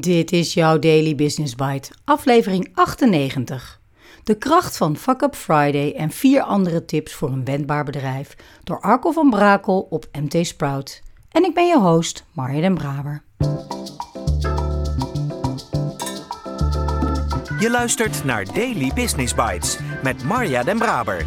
Dit is jouw Daily Business Bite, aflevering 98. De kracht van Fuck Up Friday en vier andere tips voor een wendbaar bedrijf door Arco van Brakel op MT Sprout. En ik ben je host, Marja den Braber. Je luistert naar Daily Business Bites met Marja den Braber,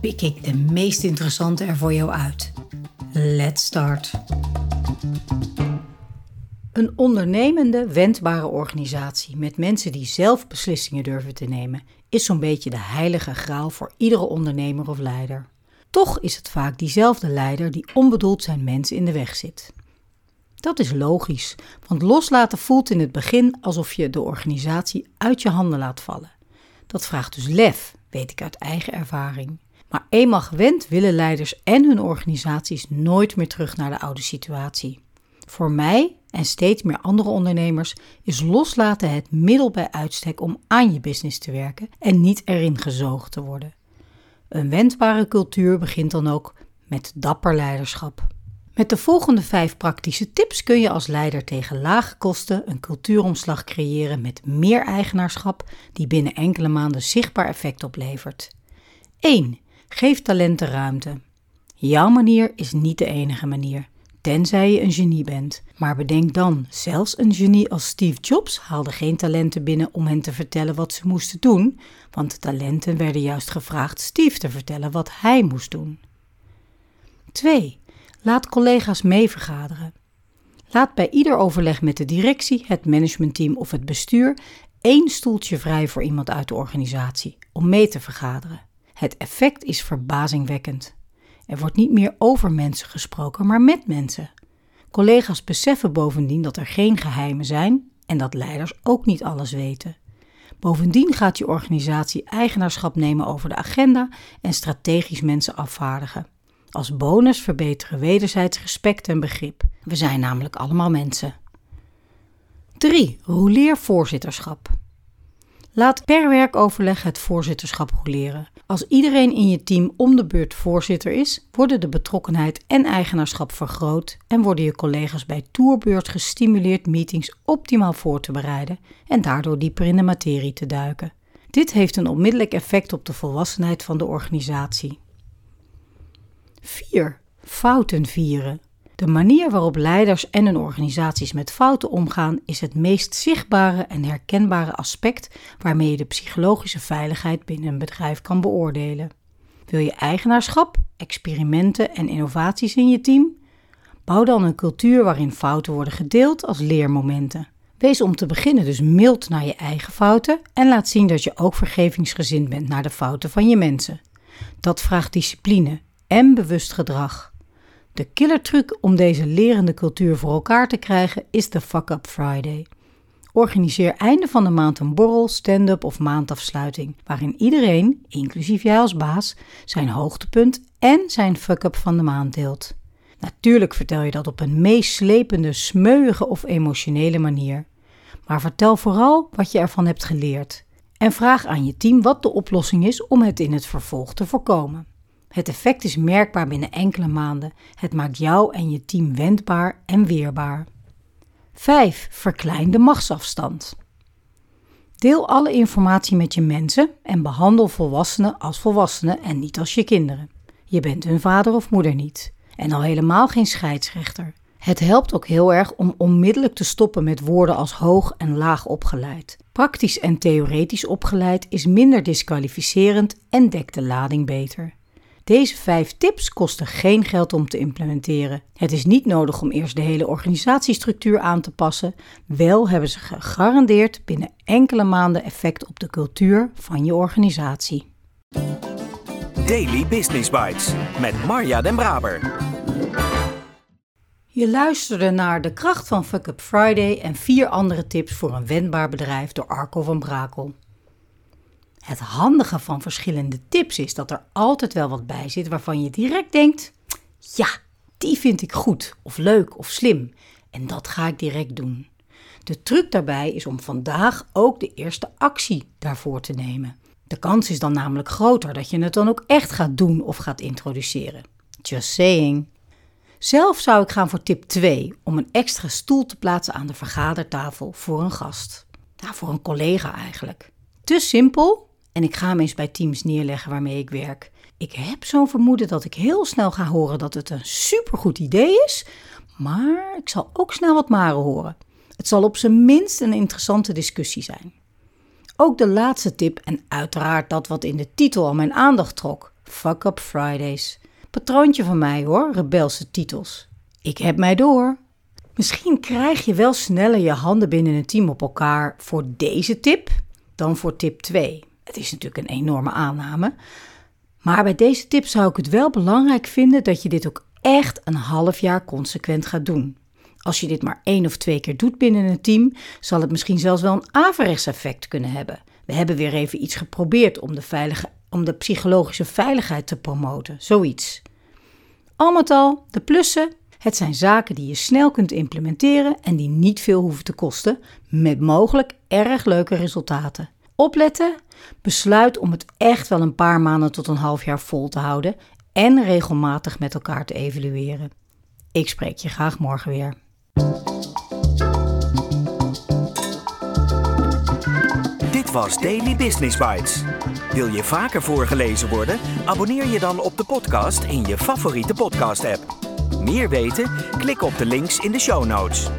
pik ik de meest interessante er voor jou uit. Let's start. Een ondernemende, wendbare organisatie met mensen die zelf beslissingen durven te nemen, is zo'n beetje de heilige graal voor iedere ondernemer of leider. Toch is het vaak diezelfde leider die onbedoeld zijn mensen in de weg zit. Dat is logisch, want loslaten voelt in het begin alsof je de organisatie uit je handen laat vallen. Dat vraagt dus lef, weet ik uit eigen ervaring. Maar eenmaal gewend willen leiders en hun organisaties nooit meer terug naar de oude situatie. Voor mij en steeds meer andere ondernemers is loslaten het middel bij uitstek om aan je business te werken en niet erin gezogen te worden. Een wendbare cultuur begint dan ook met dapper leiderschap. Met de volgende vijf praktische tips kun je als leider tegen lage kosten een cultuuromslag creëren met meer eigenaarschap die binnen enkele maanden zichtbaar effect oplevert. 1. Geef talenten ruimte. Jouw manier is niet de enige manier, tenzij je een genie bent. Maar bedenk dan, zelfs een genie als Steve Jobs haalde geen talenten binnen om hen te vertellen wat ze moesten doen, want talenten werden juist gevraagd Steve te vertellen wat hij moest doen. 2. Laat collega's mee vergaderen. Laat bij ieder overleg met de directie, het managementteam of het bestuur één stoeltje vrij voor iemand uit de organisatie om mee te vergaderen. Het effect is verbazingwekkend. Er wordt niet meer over mensen gesproken, maar met mensen. Collega's beseffen bovendien dat er geen geheimen zijn en dat leiders ook niet alles weten. Bovendien gaat je organisatie eigenaarschap nemen over de agenda en strategisch mensen afvaardigen. Als bonus verbeteren wederzijds respect en begrip. We zijn namelijk allemaal mensen. 3. Roleer voorzitterschap. Laat per werkoverleg het voorzitterschap roleren. Als iedereen in je team om de beurt voorzitter is, worden de betrokkenheid en eigenaarschap vergroot en worden je collega's bij toerbeurt gestimuleerd meetings optimaal voor te bereiden en daardoor dieper in de materie te duiken. Dit heeft een onmiddellijk effect op de volwassenheid van de organisatie. 4. Fouten vieren. De manier waarop leiders en hun organisaties met fouten omgaan is het meest zichtbare en herkenbare aspect waarmee je de psychologische veiligheid binnen een bedrijf kan beoordelen. Wil je eigenaarschap, experimenten en innovaties in je team? Bouw dan een cultuur waarin fouten worden gedeeld als leermomenten. Wees om te beginnen dus mild naar je eigen fouten en laat zien dat je ook vergevingsgezind bent naar de fouten van je mensen. Dat vraagt discipline en bewust gedrag. De killertruc om deze lerende cultuur voor elkaar te krijgen is de Fuck Up Friday. Organiseer einde van de maand een borrel, stand-up of maandafsluiting, waarin iedereen, inclusief jij als baas, zijn hoogtepunt en zijn fuck-up van de maand deelt. Natuurlijk vertel je dat op een meeslepende, smeuïge of emotionele manier. Maar vertel vooral wat je ervan hebt geleerd. En vraag aan je team wat de oplossing is om het in het vervolg te voorkomen. Het effect is merkbaar binnen enkele maanden. Het maakt jou en je team wendbaar en weerbaar. 5. Verklein de machtsafstand. Deel alle informatie met je mensen en behandel volwassenen als volwassenen en niet als je kinderen. Je bent hun vader of moeder niet. En al helemaal geen scheidsrechter. Het helpt ook heel erg om onmiddellijk te stoppen met woorden als hoog en laag opgeleid. Praktisch en theoretisch opgeleid is minder disqualificerend en dekt de lading beter. Deze vijf tips kosten geen geld om te implementeren. Het is niet nodig om eerst de hele organisatiestructuur aan te passen. Wel hebben ze gegarandeerd binnen enkele maanden effect op de cultuur van je organisatie. Daily Business Bites met Marja Den Braber. Je luisterde naar De Kracht van Fuck Up Friday en vier andere tips voor een wendbaar bedrijf door Arco van Brakel. Het handige van verschillende tips is dat er altijd wel wat bij zit waarvan je direct denkt: ja, die vind ik goed of leuk of slim en dat ga ik direct doen. De truc daarbij is om vandaag ook de eerste actie daarvoor te nemen. De kans is dan namelijk groter dat je het dan ook echt gaat doen of gaat introduceren. Just saying. Zelf zou ik gaan voor tip 2 om een extra stoel te plaatsen aan de vergadertafel voor een gast. Nou, voor een collega eigenlijk. Te simpel en ik ga hem eens bij teams neerleggen waarmee ik werk. Ik heb zo'n vermoeden dat ik heel snel ga horen dat het een supergoed idee is, maar ik zal ook snel wat maren horen. Het zal op zijn minst een interessante discussie zijn. Ook de laatste tip en uiteraard dat wat in de titel al mijn aandacht trok: Fuck Up Fridays. Patroontje van mij hoor, rebelse titels. Ik heb mij door. Misschien krijg je wel sneller je handen binnen een team op elkaar voor deze tip dan voor tip 2. Het is natuurlijk een enorme aanname. Maar bij deze tip zou ik het wel belangrijk vinden dat je dit ook echt een half jaar consequent gaat doen. Als je dit maar één of twee keer doet binnen een team, zal het misschien zelfs wel een averechts effect kunnen hebben. We hebben weer even iets geprobeerd om de, veilige, om de psychologische veiligheid te promoten, zoiets. Al met al, de plussen. Het zijn zaken die je snel kunt implementeren en die niet veel hoeven te kosten, met mogelijk erg leuke resultaten. Opletten, besluit om het echt wel een paar maanden tot een half jaar vol te houden en regelmatig met elkaar te evalueren. Ik spreek je graag morgen weer. Dit was Daily Business Bites. Wil je vaker voorgelezen worden? Abonneer je dan op de podcast in je favoriete podcast-app. Meer weten? Klik op de links in de show notes.